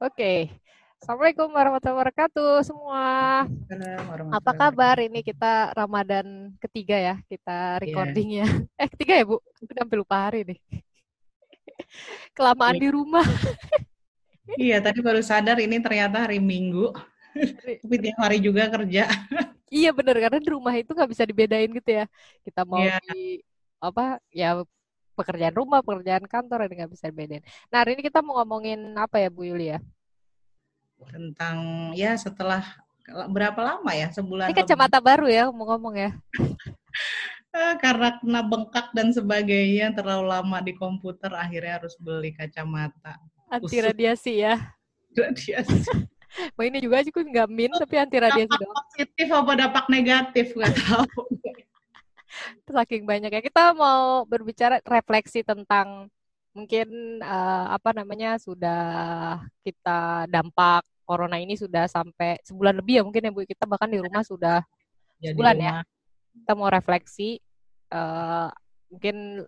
Oke. Assalamualaikum warahmatullahi wabarakatuh semua. Apa kabar? Ini kita Ramadan ketiga ya, kita iya. recordingnya. Yeah. Eh ketiga ya Bu? Udah sampai lupa hari nih. Kelamaan yeah. di rumah. iya, tadi baru sadar ini ternyata hari Minggu. Tapi tiap hari juga kerja. iya bener, karena di rumah itu nggak bisa dibedain gitu ya. Kita mau yeah. di apa ya pekerjaan rumah, pekerjaan kantor ini nggak bisa bedain. Nah hari ini kita mau ngomongin apa ya Bu Yulia? Tentang ya setelah berapa lama ya sebulan? Ini kacamata lebih. baru ya mau ngomong ya. Eh, karena kena bengkak dan sebagainya terlalu lama di komputer akhirnya harus beli kacamata. Anti radiasi ya. Radiasi. Wah ini juga sih nggak min tapi anti radiasi dong. Positif apa dampak negatif nggak tahu. Saking banyak ya. Kita mau berbicara refleksi tentang mungkin uh, apa namanya sudah kita dampak corona ini sudah sampai sebulan lebih ya mungkin ya Bu kita bahkan di rumah sudah ya, sebulan ya. Kita mau refleksi uh, mungkin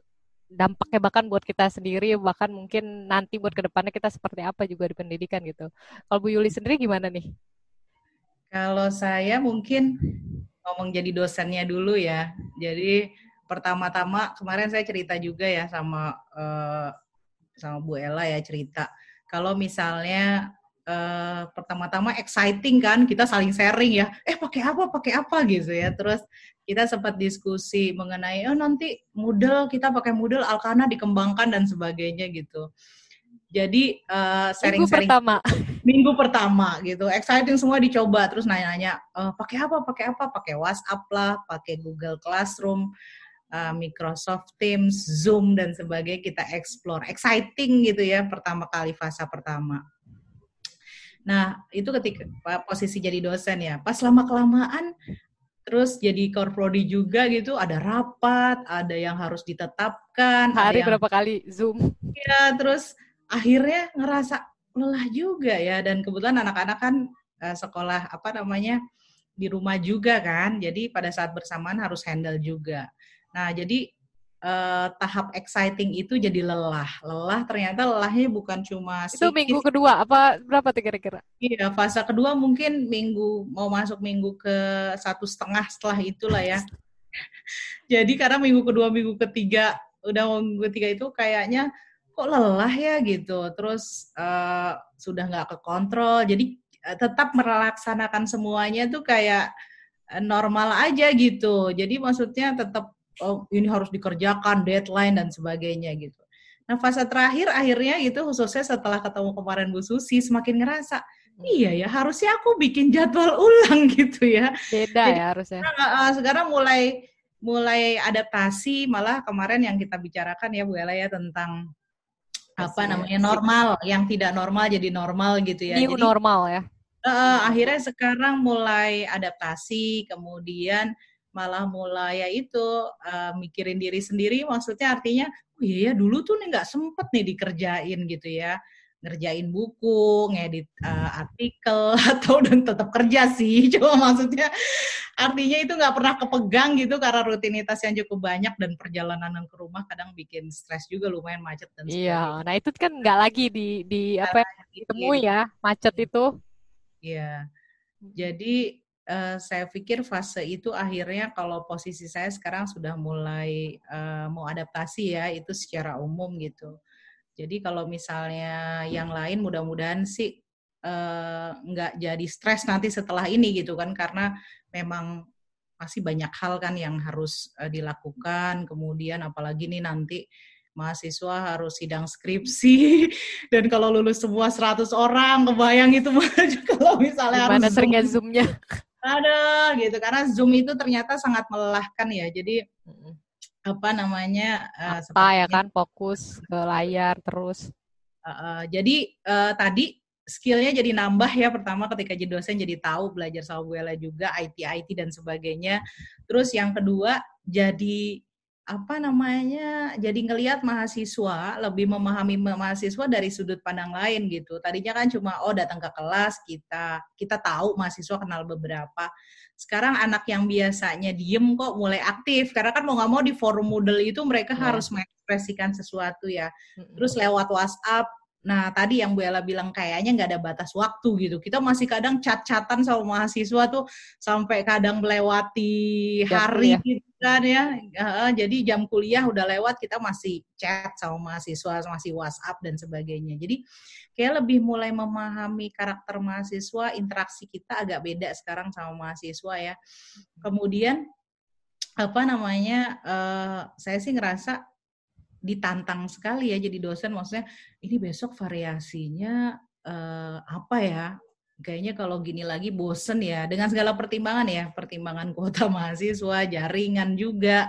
dampaknya bahkan buat kita sendiri bahkan mungkin nanti buat ke depannya kita seperti apa juga di pendidikan gitu. Kalau Bu Yuli sendiri gimana nih? Kalau saya mungkin ngomong jadi dosennya dulu ya. Jadi pertama-tama kemarin saya cerita juga ya sama uh, sama Bu Ella ya cerita. Kalau misalnya uh, pertama-tama exciting kan, kita saling sharing ya. Eh pakai apa, pakai apa gitu ya. Terus kita sempat diskusi mengenai oh nanti Moodle kita pakai Moodle Alkana dikembangkan dan sebagainya gitu. Jadi uh, sharing-sharing minggu pertama. Minggu pertama gitu. Exciting semua dicoba terus nanya-nanya uh, pakai apa? Pakai apa? Pakai WhatsApp lah, pakai Google Classroom, uh, Microsoft Teams, Zoom dan sebagainya kita explore. Exciting gitu ya pertama kali fase pertama. Nah, itu ketika posisi jadi dosen ya. Pas lama kelamaan terus jadi core prodi juga gitu ada rapat ada yang harus ditetapkan hari yang, berapa kali zoom ya terus akhirnya ngerasa lelah juga ya. Dan kebetulan anak-anak kan uh, sekolah apa namanya di rumah juga kan. Jadi pada saat bersamaan harus handle juga. Nah jadi uh, tahap exciting itu jadi lelah. Lelah ternyata lelahnya bukan cuma itu minggu kedua apa berapa tuh kira-kira? Iya fase kedua mungkin minggu mau masuk minggu ke satu setengah setelah itulah ya. Jadi karena minggu kedua minggu ketiga udah minggu ketiga itu kayaknya kok lelah ya gitu. Terus uh, sudah nggak ke kontrol jadi uh, tetap melaksanakan semuanya tuh kayak uh, normal aja gitu. Jadi maksudnya tetap oh, ini harus dikerjakan deadline dan sebagainya gitu. Nah fase terakhir akhirnya itu khususnya setelah ketemu kemarin Bu Susi semakin ngerasa iya ya harusnya aku bikin jadwal ulang gitu ya. Beda jadi, ya harusnya. uh, sekarang mulai mulai adaptasi malah kemarin yang kita bicarakan ya Bu Ella ya tentang apa namanya normal yang tidak normal jadi normal gitu ya. New jadi, normal ya. Uh, akhirnya sekarang mulai adaptasi, kemudian malah mulai ya itu uh, mikirin diri sendiri. Maksudnya artinya, oh iya ya dulu tuh nih nggak sempet nih dikerjain gitu ya ngerjain buku, ngedit uh, artikel atau dan tetap kerja sih. Cuma maksudnya artinya itu nggak pernah kepegang gitu karena rutinitas yang cukup banyak dan perjalanan ke rumah kadang bikin stres juga lumayan macet dan sebagainya. Iya, nah itu kan nggak lagi di di apa ya, ditemui ya macet itu. Iya. Jadi uh, saya pikir fase itu akhirnya kalau posisi saya sekarang sudah mulai uh, mau adaptasi ya itu secara umum gitu jadi kalau misalnya yang lain mudah-mudahan sih uh, nggak jadi stres nanti setelah ini gitu kan karena memang masih banyak hal kan yang harus uh, dilakukan. Kemudian apalagi nih nanti mahasiswa harus sidang skripsi dan kalau lulus semua 100 orang kebayang itu kalau misalnya Gimana harus seringnya zoomnya? Ada gitu karena zoom itu ternyata sangat melelahkan ya. Jadi apa namanya uh, apa ya kan? Fokus ke layar terus. Uh, uh, jadi uh, tadi skillnya jadi nambah ya pertama ketika jadi dosen jadi tahu belajar Ella juga IT IT dan sebagainya. Terus yang kedua jadi apa namanya jadi ngelihat mahasiswa lebih memahami mahasiswa dari sudut pandang lain gitu tadinya kan cuma oh datang ke kelas kita kita tahu mahasiswa kenal beberapa sekarang anak yang biasanya diem kok mulai aktif karena kan mau nggak mau di forum Moodle itu mereka yeah. harus mengekspresikan sesuatu ya terus lewat WhatsApp Nah, tadi yang Bu Ella bilang kayaknya nggak ada batas waktu gitu. Kita masih kadang cat-catan sama mahasiswa tuh sampai kadang melewati hari kuliah. gitu kan ya. jadi jam kuliah udah lewat kita masih chat sama mahasiswa, masih WhatsApp dan sebagainya. Jadi kayak lebih mulai memahami karakter mahasiswa, interaksi kita agak beda sekarang sama mahasiswa ya. Kemudian apa namanya? Uh, saya sih ngerasa ditantang sekali ya jadi dosen maksudnya ini besok variasinya uh, apa ya kayaknya kalau gini lagi bosen ya dengan segala pertimbangan ya pertimbangan kuota mahasiswa jaringan juga.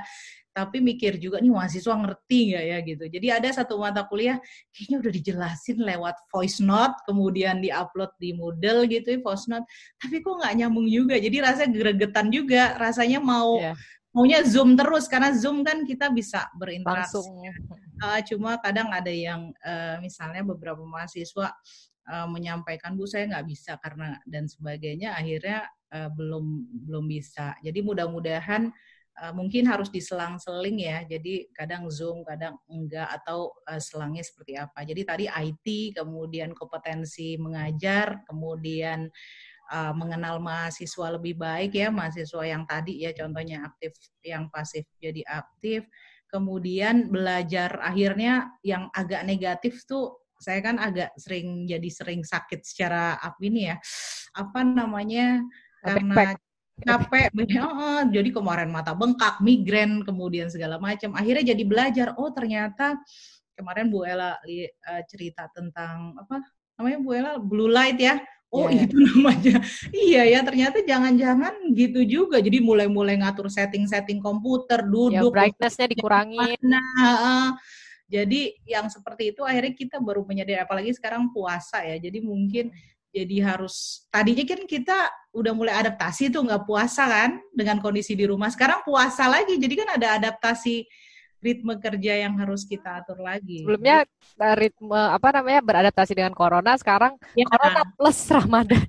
Tapi mikir juga nih mahasiswa ngerti nggak ya? gitu. Jadi ada satu mata kuliah kayaknya udah dijelasin lewat voice note kemudian diupload di Moodle gitu ya voice note. Tapi kok nggak nyambung juga? Jadi rasanya gregetan juga rasanya mau yeah maunya zoom terus karena zoom kan kita bisa berinteraksi. Langsung. Uh, cuma kadang ada yang uh, misalnya beberapa mahasiswa uh, menyampaikan bu saya nggak bisa karena dan sebagainya akhirnya uh, belum belum bisa. Jadi mudah-mudahan uh, mungkin harus diselang-seling ya. Jadi kadang zoom, kadang enggak atau uh, selangnya seperti apa. Jadi tadi IT, kemudian kompetensi mengajar, kemudian uh, mengenal mahasiswa lebih baik ya mahasiswa yang tadi ya contohnya aktif yang pasif jadi aktif kemudian belajar akhirnya yang agak negatif tuh saya kan agak sering jadi sering sakit secara apa ini ya apa namanya karena capek oh, jadi kemarin mata bengkak migrain kemudian segala macam akhirnya jadi belajar oh ternyata kemarin Bu Ella uh, cerita tentang apa namanya Bu Ella blue light ya Oh yeah. itu namanya. iya ya ternyata jangan-jangan gitu juga. Jadi mulai-mulai ngatur setting-setting komputer, ya, duduk. Ya, brightnessnya dikurangi. Nah, jadi yang seperti itu akhirnya kita baru menyadari apalagi sekarang puasa ya. Jadi mungkin jadi harus tadinya kan kita udah mulai adaptasi tuh nggak puasa kan dengan kondisi di rumah. Sekarang puasa lagi. Jadi kan ada adaptasi ritme kerja yang harus kita atur lagi. Sebelumnya eh, ritme apa namanya beradaptasi dengan corona, sekarang ya. corona plus Ramadan.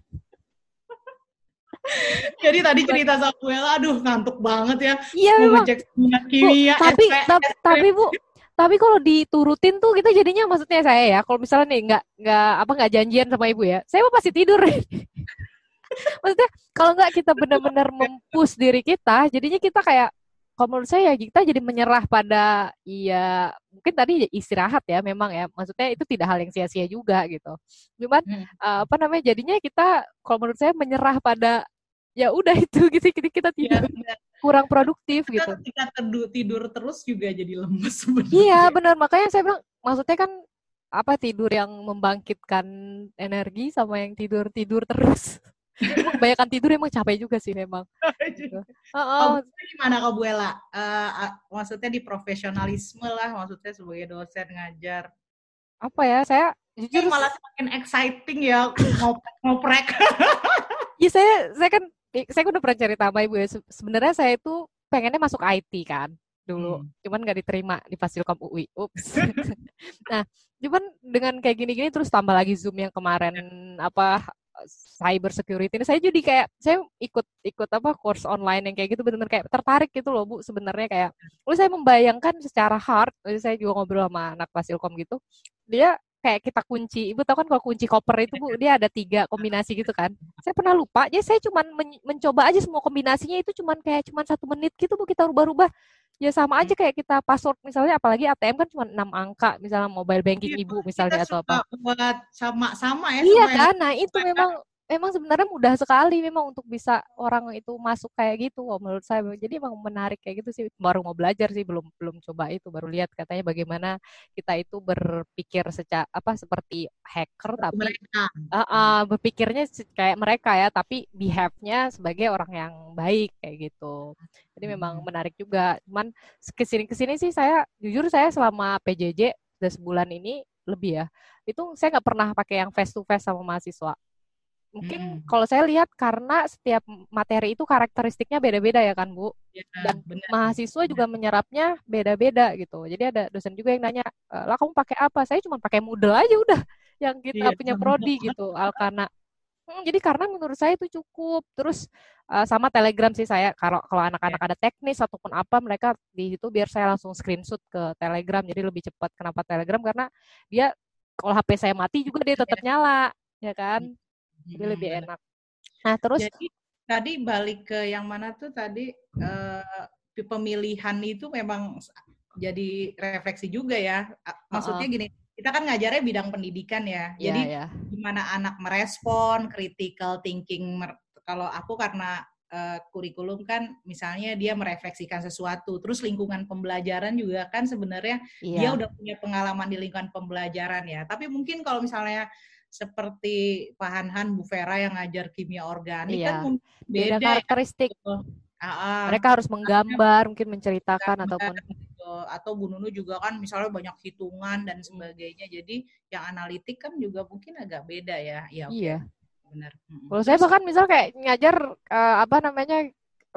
Jadi tadi cerita Samuel, aduh ngantuk banget ya. Iya. Ngecek kimia, tapi, tapi, tapi Bu, tapi kalau diturutin tuh kita jadinya maksudnya saya ya, kalau misalnya nih nggak nggak apa nggak janjian sama ibu ya, saya pasti tidur. maksudnya kalau nggak kita benar-benar mempush diri kita, jadinya kita kayak kalau menurut saya ya kita jadi menyerah pada iya mungkin tadi istirahat ya memang ya maksudnya itu tidak hal yang sia-sia juga gitu cuman hmm. uh, apa namanya jadinya kita kalau menurut saya menyerah pada ya udah itu gitu kita, kita iya, tidur ya, kurang produktif kita, gitu kita tidur, tidur terus juga jadi lemes sebenarnya iya benar makanya saya bilang maksudnya kan apa tidur yang membangkitkan energi sama yang tidur tidur terus kebanyakan tidur emang capek juga sih memang. gitu. oh, oh. gimana kau Buela? Uh, maksudnya di profesionalisme lah, maksudnya sebagai dosen ngajar. Apa ya? Saya jujur malah semakin exciting ya ngoprek. Iya saya saya kan saya udah pernah cerita sama ibu ya. Sebenarnya saya itu pengennya masuk IT kan dulu, hmm. cuman nggak diterima di Fasilkom UI. Ups. nah, cuman dengan kayak gini-gini terus tambah lagi Zoom yang kemarin apa cyber security ini saya jadi kayak saya ikut ikut apa course online yang kayak gitu benar-benar kayak tertarik gitu loh bu sebenarnya kayak lalu saya membayangkan secara hard saya juga ngobrol sama anak fasilkom gitu dia kayak kita kunci. Ibu tahu kan kalau kunci koper itu bu dia ada tiga kombinasi gitu kan. Saya pernah lupa jadi saya cuma men mencoba aja semua kombinasinya itu cuma kayak cuma satu menit gitu bu kita rubah-rubah. Ya sama aja kayak kita password misalnya apalagi ATM kan cuma enam angka misalnya mobile banking iya, ibu misalnya atau apa. buat sama sama ya iya kan? Nah itu memang memang sebenarnya mudah sekali memang untuk bisa orang itu masuk kayak gitu oh, menurut saya. Jadi emang menarik kayak gitu sih. Baru mau belajar sih belum belum coba itu baru lihat katanya bagaimana kita itu berpikir secara apa seperti hacker tapi uh, uh, berpikirnya kayak mereka ya tapi behave-nya sebagai orang yang baik kayak gitu. Jadi memang hmm. menarik juga. Cuman ke sini ke sini sih saya jujur saya selama PJJ udah sebulan ini lebih ya. Itu saya nggak pernah pakai yang face to face sama mahasiswa Mungkin hmm. kalau saya lihat karena setiap materi itu karakteristiknya beda-beda ya kan Bu. Ya, Dan benar. mahasiswa benar. juga menyerapnya beda-beda gitu. Jadi ada dosen juga yang nanya, e, lah kamu pakai apa? Saya cuma pakai Moodle aja udah yang kita ya, punya prodi gitu, Alkana. Hmm, jadi karena menurut saya itu cukup. Terus uh, sama Telegram sih saya kalau kalau anak-anak ya. ada teknis ataupun apa mereka di situ biar saya langsung screenshot ke Telegram jadi lebih cepat. Kenapa Telegram? Karena dia kalau HP saya mati juga dia tetap Ya. nyala, ya kan? Jadi lebih enak. Nah, terus Jadi tadi balik ke yang mana tuh tadi eh, pemilihan itu memang jadi refleksi juga ya. Maksudnya gini, kita kan ngajarnya bidang pendidikan ya. ya Jadi ya. gimana anak merespon, critical thinking. Kalau aku karena eh, kurikulum kan misalnya dia merefleksikan sesuatu, terus lingkungan pembelajaran juga kan sebenarnya dia Iya. udah punya pengalaman di lingkungan pembelajaran ya. Tapi mungkin kalau misalnya seperti Pak Hanhan, Bu Vera yang ngajar kimia organik kan Iya. mungkin Beda beda ya. karakteristik. gitu. Mereka harus menggambar, mungkin menceritakan Gambar ataupun gitu. atau Bu Nunu juga kan misalnya banyak hitungan dan sebagainya. Jadi yang analitik kan juga mungkin agak beda ya. Ya iya. benar. Kalau saya bahkan misal kayak ngajar eh, apa namanya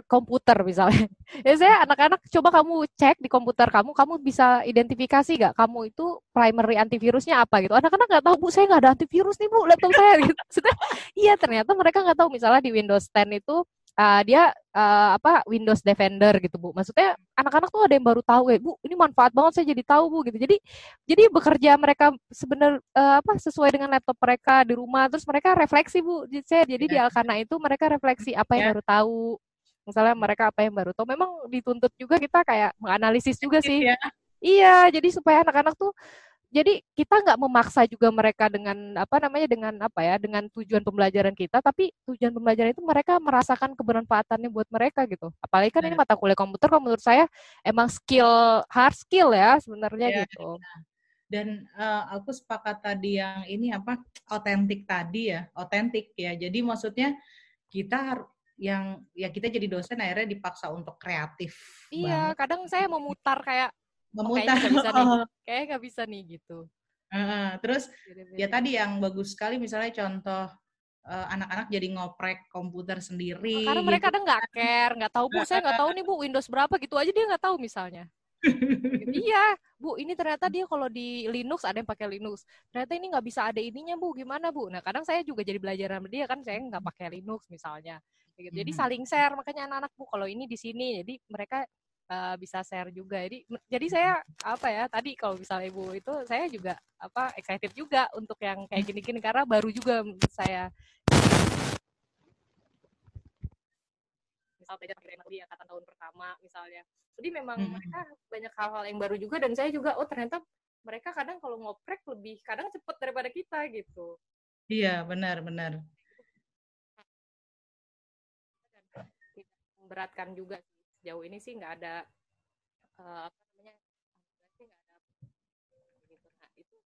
komputer misalnya. Ya saya anak-anak coba kamu cek di komputer kamu, kamu bisa identifikasi nggak kamu itu primary antivirusnya apa gitu. Anak-anak nggak tahu bu, saya nggak ada antivirus nih bu laptop saya gitu. Maksudnya, iya ternyata mereka nggak tahu misalnya di Windows 10 itu uh, dia uh, apa Windows Defender gitu bu. Maksudnya anak-anak tuh ada yang baru tahu ya bu, ini manfaat banget saya jadi tahu bu gitu. Jadi jadi bekerja mereka sebenar uh, apa sesuai dengan laptop mereka di rumah, terus mereka refleksi bu. Jadi saya jadi di Ya. Alkana itu mereka refleksi apa yang Ya. baru tahu. Misalnya mereka apa yang baru tahu. Memang dituntut juga kita kayak menganalisis juga sih. ya. Iya, jadi supaya anak-anak tuh jadi kita nggak memaksa juga mereka dengan apa namanya dengan apa ya dengan tujuan pembelajaran kita, tapi tujuan pembelajaran itu mereka merasakan kebermanfaatannya buat mereka gitu. Apalagi kan ini Benar. mata kuliah komputer, kalau menurut saya emang skill hard skill ya sebenarnya Ya. gitu. Dan eh, aku sepakat tadi yang ini apa otentik tadi ya, otentik ya. Jadi maksudnya kita har- yang ya kita jadi dosen akhirnya dipaksa untuk kreatif Iya, banget, kadang saya memutar kayak oh, memutar. kayaknya nggak bisa nih, kayak nggak bisa nih gitu. Heeh, Terus Beda-beda. ya tadi yang bagus sekali misalnya contoh eh, anak-anak jadi ngoprek komputer sendiri Karena mereka gitu. kadang nggak care, nggak tahu bu, saya nggak tahu nih bu Windows berapa gitu aja dia nggak tahu misalnya. iya, Bu, ini ternyata dia kalau di Linux ada yang pakai Linux. Ternyata ini nggak bisa ada ininya, Bu. Gimana, Bu? Nah, kadang saya juga jadi belajar sama dia kan, saya nggak pakai Linux misalnya. Gitu. Jadi Mhm. saling share, makanya anak-anak Bu kalau ini di sini, jadi mereka eh, bisa share juga. Jadi jadi saya apa ya tadi kalau misalnya Ibu itu saya juga apa excited juga untuk yang kayak gini-gini karena baru juga saya misal belajar teknologi angkatan tahun pertama misalnya. Jadi memang Mhm. mereka banyak hal-hal yang baru juga dan saya juga oh ternyata mereka kadang kalau ngoprek lebih kadang cepet daripada kita gitu. Iya, benar-benar. Dan memberatkan juga sih. Sejauh ini sih nggak ada eh, apa namanya sih nggak ada gitu. Nah, itu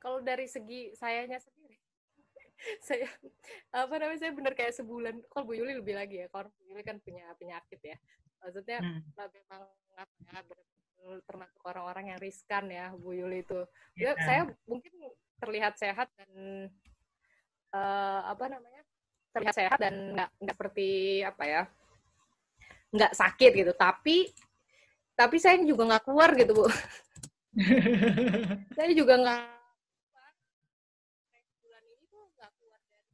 kalau dari segi sayanya sendiri saya apa namanya saya bener kayak sebulan kalau Bu Yuli lebih lagi ya kalau Bu Yuli kan punya penyakit ya maksudnya Hmm. memang apa ya termasuk orang-orang yang riskan ya Bu Yuli itu ya, saya mungkin terlihat sehat dan eh, apa namanya terlihat sehat dan nggak nggak seperti apa ya nggak sakit gitu tapi tapi saya juga nggak keluar gitu Bu saya juga nggak keluar. Kayak bulan ini tuh nggak keluar dari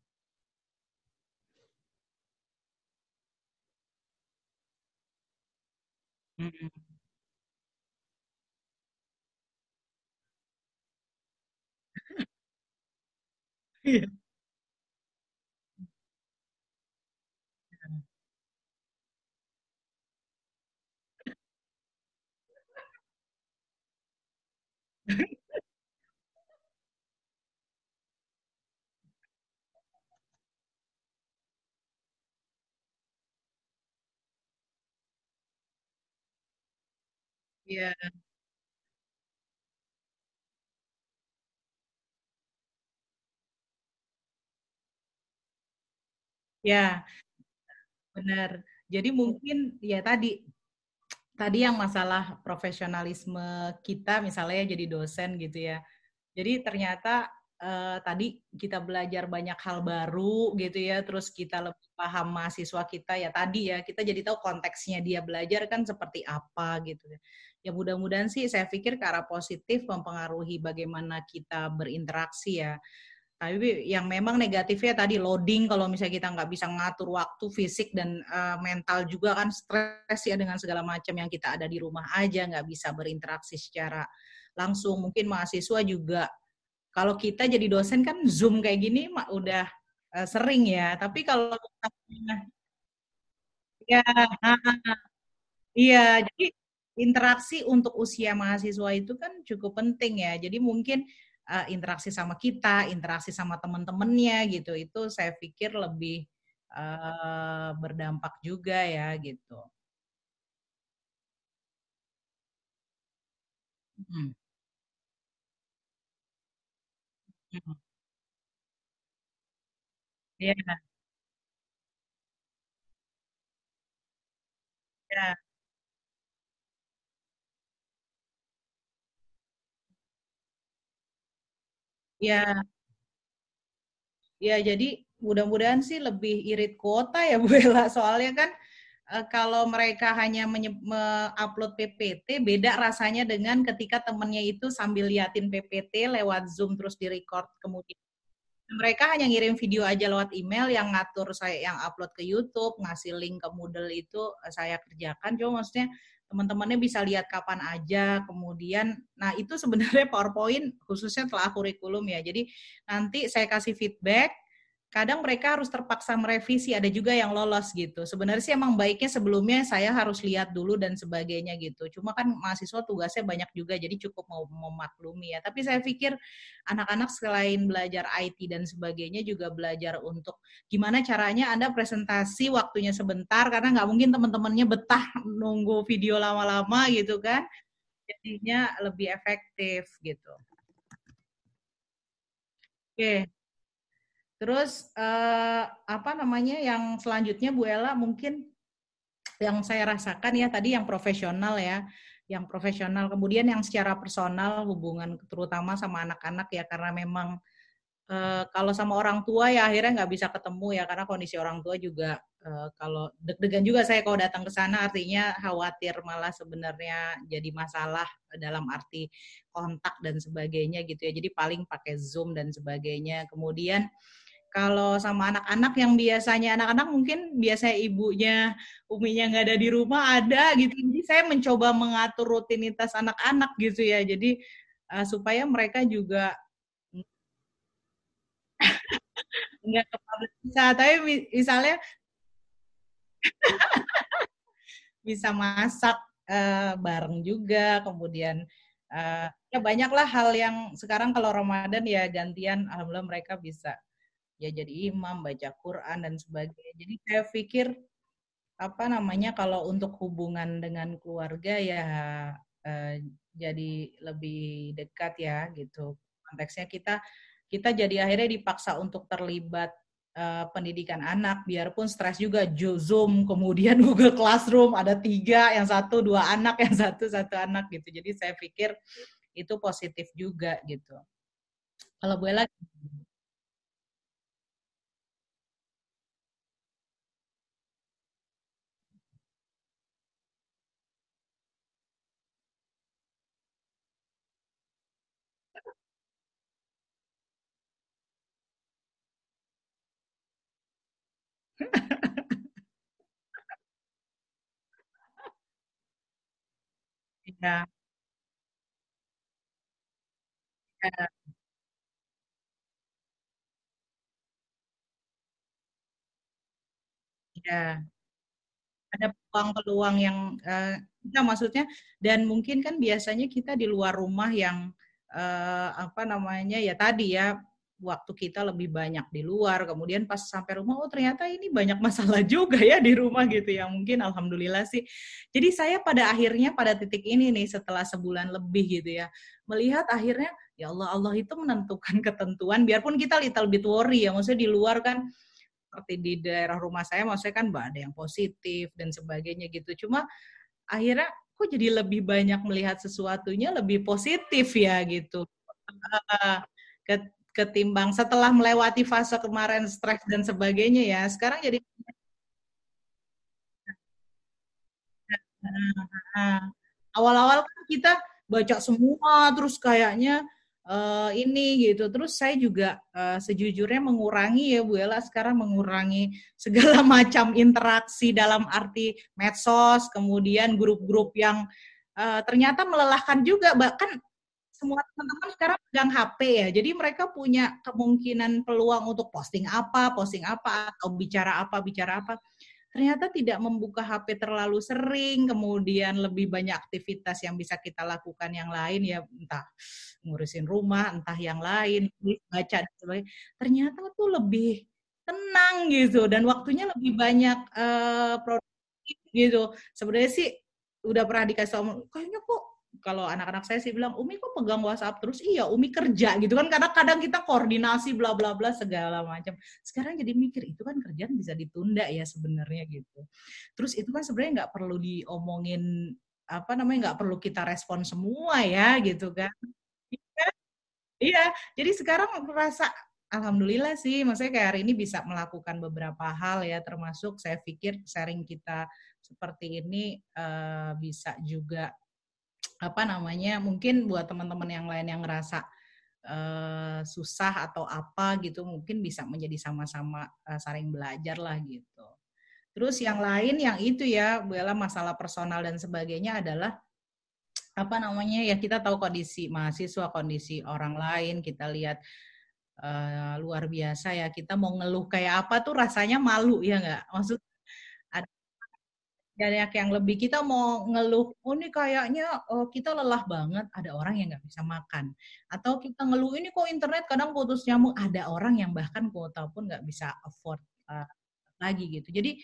Mhm. Iya. Iya. Ya, benar. Jadi mungkin ya tadi tadi yang masalah profesionalisme kita misalnya jadi dosen gitu ya. Jadi ternyata eh, tadi kita belajar banyak hal baru gitu ya, terus kita lebih paham mahasiswa kita ya tadi ya, kita jadi tahu konteksnya dia belajar kan seperti apa gitu ya. Ya mudah-mudahan sih saya pikir ke arah positif mempengaruhi bagaimana kita berinteraksi ya. Tapi yang memang negatifnya tadi loading kalau misalnya kita nggak bisa ngatur waktu fisik dan uh, mental juga kan stres ya dengan segala macam yang kita ada di rumah aja nggak bisa berinteraksi secara langsung. Mungkin mahasiswa juga kalau kita jadi dosen kan zoom kayak gini mak udah uh, sering ya. Tapi kalau ya iya jadi interaksi untuk usia mahasiswa itu kan cukup penting ya. Jadi mungkin uh, interaksi sama kita, interaksi sama teman-temannya gitu. Itu saya pikir lebih uh, berdampak juga ya gitu. Hmm. Ya, ya, ya, ya. Jadi mudah-mudahan sih lebih irit kuota ya Bu Ella. Soalnya kan uh, kalau mereka hanya upload PPT, beda rasanya dengan ketika temennya itu sambil liatin PPT lewat Zoom terus direcord kemudian mereka hanya ngirim video aja lewat email yang ngatur saya yang upload ke YouTube, ngasih link ke Moodle itu eh, saya kerjakan. Cuma maksudnya teman-temannya bisa lihat kapan aja. Kemudian, nah itu sebenarnya PowerPoint khususnya telah kurikulum ya. Jadi nanti saya kasih feedback, kadang mereka harus terpaksa merevisi ada juga yang lolos gitu. Sebenarnya sih emang baiknya sebelumnya saya harus lihat dulu dan sebagainya gitu. Cuma kan mahasiswa tugasnya banyak juga jadi cukup mau memaklumi ya. Tapi saya pikir anak-anak selain belajar IT dan sebagainya juga belajar untuk gimana caranya anda presentasi waktunya sebentar karena nggak mungkin teman-temannya betah nunggu video lama-lama gitu kan. Jadinya lebih efektif gitu. Oke, Terus uh, apa namanya yang selanjutnya Bu Ella mungkin yang saya rasakan ya tadi yang profesional ya, yang profesional. Kemudian yang secara personal hubungan terutama sama anak-anak ya karena memang uh, kalau sama orang tua ya akhirnya nggak bisa ketemu ya karena kondisi orang tua juga uh, kalau deg-degan juga saya kalau datang ke sana artinya khawatir malah sebenarnya jadi masalah dalam arti kontak dan sebagainya gitu ya. Jadi paling pakai zoom dan sebagainya. Kemudian kalau sama anak-anak yang biasanya anak-anak mungkin biasanya ibunya, uminya nggak ada di rumah ada gitu. Jadi saya mencoba mengatur rutinitas anak-anak gitu ya. Jadi uh, supaya mereka juga nggak bisa. Tapi misalnya bisa masak uh, bareng juga, kemudian uh, ya banyaklah hal yang sekarang kalau Ramadan ya gantian, alhamdulillah mereka bisa ya jadi imam, baca Quran dan sebagainya. Jadi saya pikir apa namanya kalau untuk hubungan dengan keluarga ya eh, jadi lebih dekat ya gitu. Konteksnya kita kita jadi akhirnya dipaksa untuk terlibat uh, pendidikan anak biarpun stres juga Zoom kemudian Google Classroom ada tiga yang satu dua anak yang satu satu anak gitu jadi saya pikir itu positif juga gitu kalau Bu Ella ya, ya, ada peluang-peluang yang uh, kita maksudnya dan mungkin kan biasanya kita di luar rumah yang uh, apa namanya ya tadi ya waktu kita lebih banyak di luar kemudian pas sampai rumah oh ternyata ini banyak masalah juga ya di rumah gitu ya mungkin alhamdulillah sih. Jadi saya pada akhirnya pada titik ini nih setelah sebulan lebih gitu ya melihat akhirnya ya Allah Allah itu menentukan ketentuan biarpun kita little bit worry ya maksudnya di luar kan seperti di daerah rumah saya maksudnya kan ada yang positif dan sebagainya gitu. Cuma akhirnya kok jadi lebih banyak melihat sesuatunya lebih positif ya gitu. Ketimbang setelah melewati fase kemarin stres dan sebagainya ya sekarang jadi awal-awal kan kita baca semua terus kayaknya uh, ini gitu. Terus saya juga uh, sejujurnya mengurangi ya Bu Ella sekarang mengurangi segala macam interaksi dalam arti medsos, kemudian grup-grup yang uh, ternyata melelahkan juga bahkan semua teman-teman sekarang pegang HP ya. Jadi mereka punya kemungkinan peluang untuk posting apa, posting apa, atau bicara apa, bicara apa ternyata tidak membuka HP terlalu sering, kemudian lebih banyak aktivitas yang bisa kita lakukan yang lain ya entah ngurusin rumah, entah yang lain, baca dan sebagainya. Ternyata tuh lebih tenang gitu dan waktunya lebih banyak uh, produktif gitu. Sebenarnya sih udah pernah dikasih tau, kayaknya kok kalau anak-anak saya sih bilang Umi kok pegang WhatsApp terus? Iya Umi kerja gitu kan. Kadang-kadang kita koordinasi bla bla bla segala macam. Sekarang jadi mikir itu kan kerjaan bisa ditunda ya sebenarnya gitu. Terus itu kan sebenarnya nggak perlu diomongin apa namanya nggak perlu kita respon semua ya gitu kan. Iya, iya. Jadi sekarang merasa Alhamdulillah sih, maksudnya kayak hari ini bisa melakukan beberapa hal ya, termasuk saya pikir sharing kita seperti ini uh, bisa juga apa namanya mungkin buat teman-teman yang lain yang ngerasa uh, susah atau apa gitu mungkin bisa menjadi sama-sama uh, saling belajar lah gitu. Terus yang lain yang itu ya Bella masalah personal dan sebagainya adalah apa namanya ya kita tahu kondisi mahasiswa kondisi orang lain kita lihat uh, luar biasa ya kita mau ngeluh kayak apa tuh rasanya malu ya nggak maksud banyak yang lebih kita mau ngeluh oh ini kayaknya oh, kita lelah banget. Ada orang yang nggak bisa makan. Atau kita ngeluh ini kok internet kadang putus nyambung. Ada orang yang bahkan kuota pun nggak bisa afford uh, lagi gitu. Jadi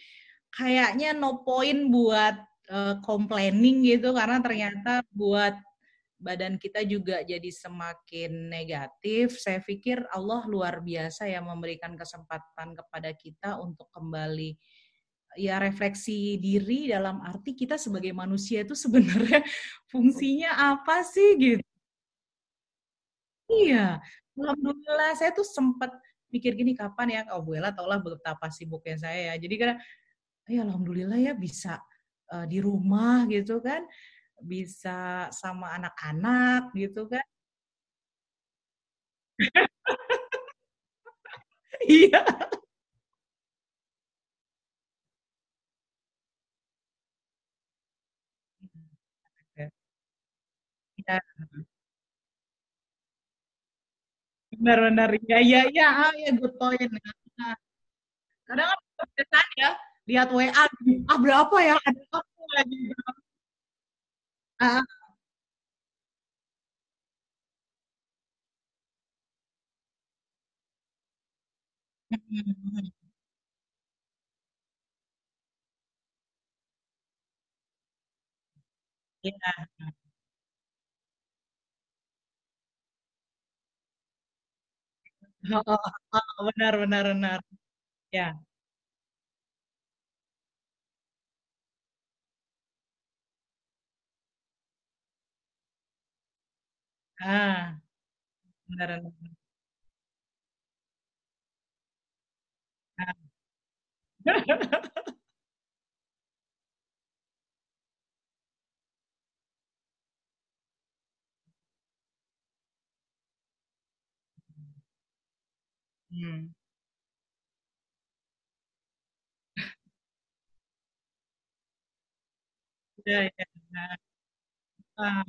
kayaknya no point buat uh, complaining gitu. Karena ternyata buat badan kita juga jadi semakin negatif. Saya pikir Allah luar biasa ya memberikan kesempatan kepada kita untuk kembali ya refleksi diri dalam arti kita sebagai manusia itu sebenarnya fungsinya apa sih gitu. Iya, alhamdulillah saya tuh sempat mikir gini kapan ya kau Bu Ella taulah betapa sibuknya saya ya. Jadi karena ya alhamdulillah ya bisa uh, di rumah gitu kan, bisa sama anak-anak gitu kan. Iya. Iya. Benar benar. Iya iya iya, ah, ya good point. Nah, kadang kan kebiasaan ya, lihat WA, ah berapa ya, ada apa lagi. Ah. Iya. Oh, oh, benar benar benar. Ya. Ah, benar benar. Ah. Iya iya. Nah. Ah,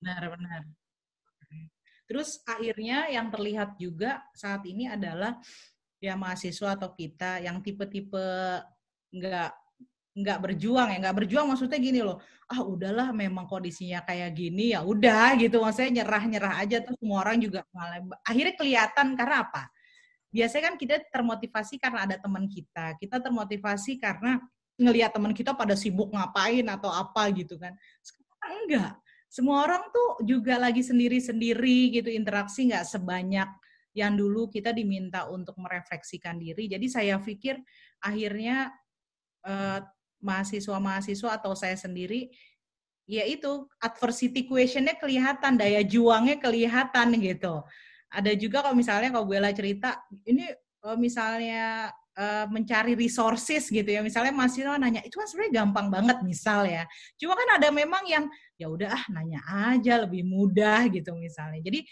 benar benar. Terus akhirnya yang terlihat juga saat ini adalah ya mahasiswa atau kita yang tipe-tipe nggak nggak berjuang ya nggak berjuang maksudnya gini loh ah udahlah memang kondisinya kayak gini ya udah gitu. Maksudnya nyerah nyerah aja tuh semua orang juga malah akhirnya kelihatan karena apa? Biasanya kan kita termotivasi karena ada teman kita kita termotivasi karena ngelihat teman kita pada sibuk ngapain atau apa gitu kan. Sekarang enggak. Semua orang tuh juga lagi sendiri-sendiri gitu interaksi nggak sebanyak yang dulu kita diminta untuk merefleksikan diri. Jadi saya pikir akhirnya eh, mahasiswa-mahasiswa atau saya sendiri ya itu adversity questionnya kelihatan daya juangnya kelihatan gitu ada juga kalau misalnya kalau Bella cerita ini kalau misalnya uh, mencari resources gitu ya. Misalnya mahasiswa nanya, itu kan sebenarnya gampang banget misal ya. Cuma kan ada memang yang ya udah ah nanya aja lebih mudah gitu misalnya. Jadi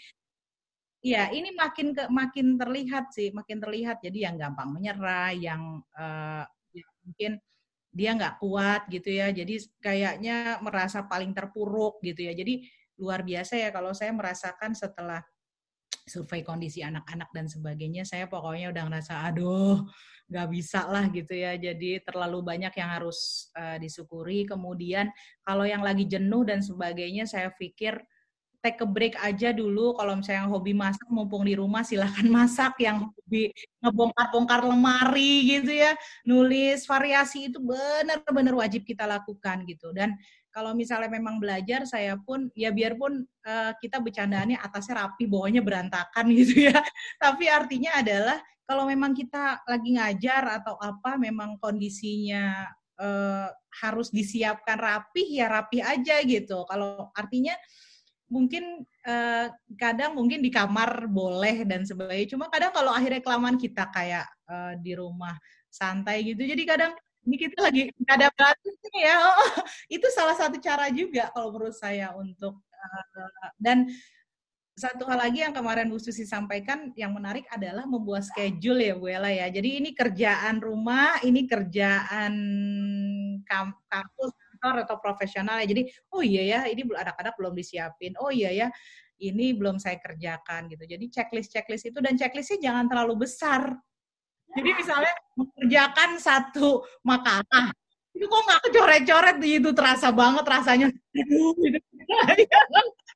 ya ini makin ke makin terlihat sih, makin terlihat. Jadi yang gampang menyerah, yang uh, ya mungkin dia nggak kuat gitu ya. Jadi kayaknya merasa paling terpuruk gitu ya. Jadi luar biasa ya kalau saya merasakan setelah survei kondisi anak-anak dan sebagainya, saya pokoknya udah ngerasa, aduh, nggak bisa lah gitu ya. Jadi terlalu banyak yang harus uh, disyukuri. Kemudian kalau yang lagi jenuh dan sebagainya, saya pikir take a break aja dulu. Kalau misalnya yang hobi masak, mumpung di rumah silahkan masak. Yang hobi ngebongkar-bongkar lemari gitu ya, nulis variasi itu benar-benar wajib kita lakukan gitu. Dan kalau misalnya memang belajar, saya pun ya biarpun uh, kita bercandaannya atasnya rapi, bawahnya berantakan gitu ya. Tapi artinya adalah kalau memang kita lagi ngajar atau apa, memang kondisinya uh, harus disiapkan rapi, ya rapi aja gitu. Kalau artinya mungkin uh, kadang mungkin di kamar boleh dan sebagainya. Cuma kadang kalau akhirnya kelamaan kita kayak uh, di rumah santai gitu. Jadi kadang ini kita lagi nggak ada batas ya. Oh, itu salah satu cara juga kalau menurut saya untuk uh, dan satu hal lagi yang kemarin Bu Susi sampaikan yang menarik adalah membuat schedule ya Bu Ella ya. Jadi ini kerjaan rumah, ini kerjaan kampus kantor atau profesional ya. Jadi oh iya ya, ini anak-anak belum disiapin. Oh iya ya, ini belum saya kerjakan gitu. Jadi checklist-checklist itu dan checklistnya jangan terlalu besar. Jadi misalnya mengerjakan satu makanan, itu kok nggak kecoret-coret itu terasa banget rasanya.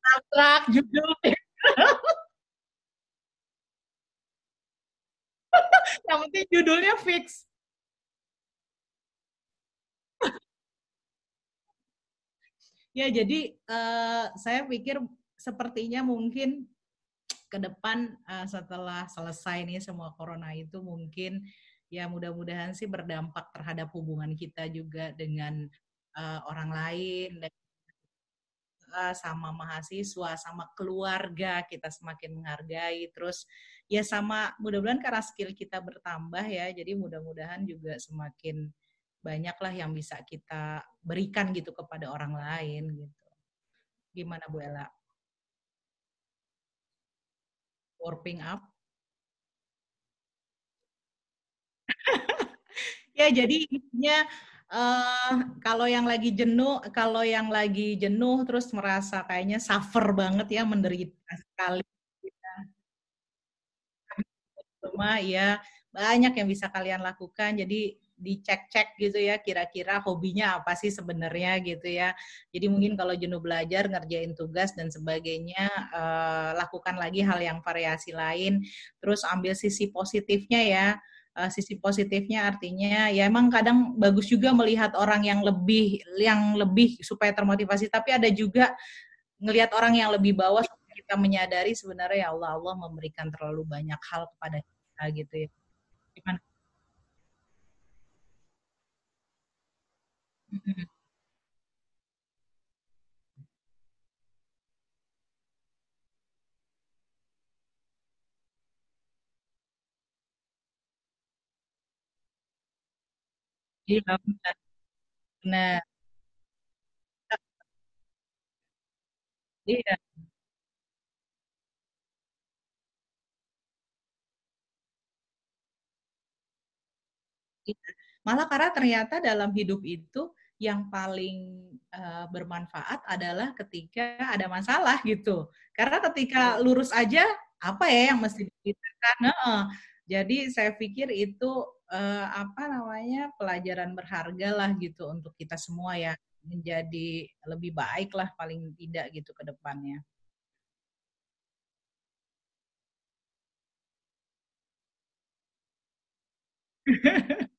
Abstrak judul. Yang penting judulnya fix. Ya, jadi uh, saya pikir sepertinya mungkin ke depan uh, setelah selesai nih semua corona itu mungkin ya mudah-mudahan sih berdampak terhadap hubungan kita juga dengan uh, orang lain sama mahasiswa, sama keluarga kita semakin menghargai. Terus ya sama mudah-mudahan karena skill kita bertambah ya, jadi mudah-mudahan juga semakin banyaklah yang bisa kita berikan gitu kepada orang lain gitu. Gimana Bu Ella? Warping up? ya jadi intinya uh, kalau yang lagi jenuh, kalau yang lagi jenuh terus merasa kayaknya suffer banget ya menderita sekali. Cuma ya banyak yang bisa kalian lakukan. Jadi dicek-cek gitu ya kira-kira hobinya apa sih sebenarnya gitu ya. Jadi mungkin kalau jenuh belajar ngerjain tugas dan sebagainya uh, lakukan lagi hal yang variasi lain terus ambil sisi positifnya ya. Uh, sisi positifnya artinya ya emang kadang bagus juga melihat orang yang lebih yang lebih supaya termotivasi tapi ada juga ngelihat orang yang lebih bawah kita menyadari sebenarnya ya Allah Allah memberikan terlalu banyak hal kepada kita gitu ya. Gimana? Iya, benar. Iya. Malah karena ternyata dalam hidup itu yang paling uh, bermanfaat adalah ketika ada masalah gitu. Karena ketika lurus aja apa ya yang mesti diceritakan? Nah, jadi saya pikir itu uh, apa namanya pelajaran berharga lah gitu untuk kita semua ya menjadi lebih baik lah paling tidak gitu ke depannya.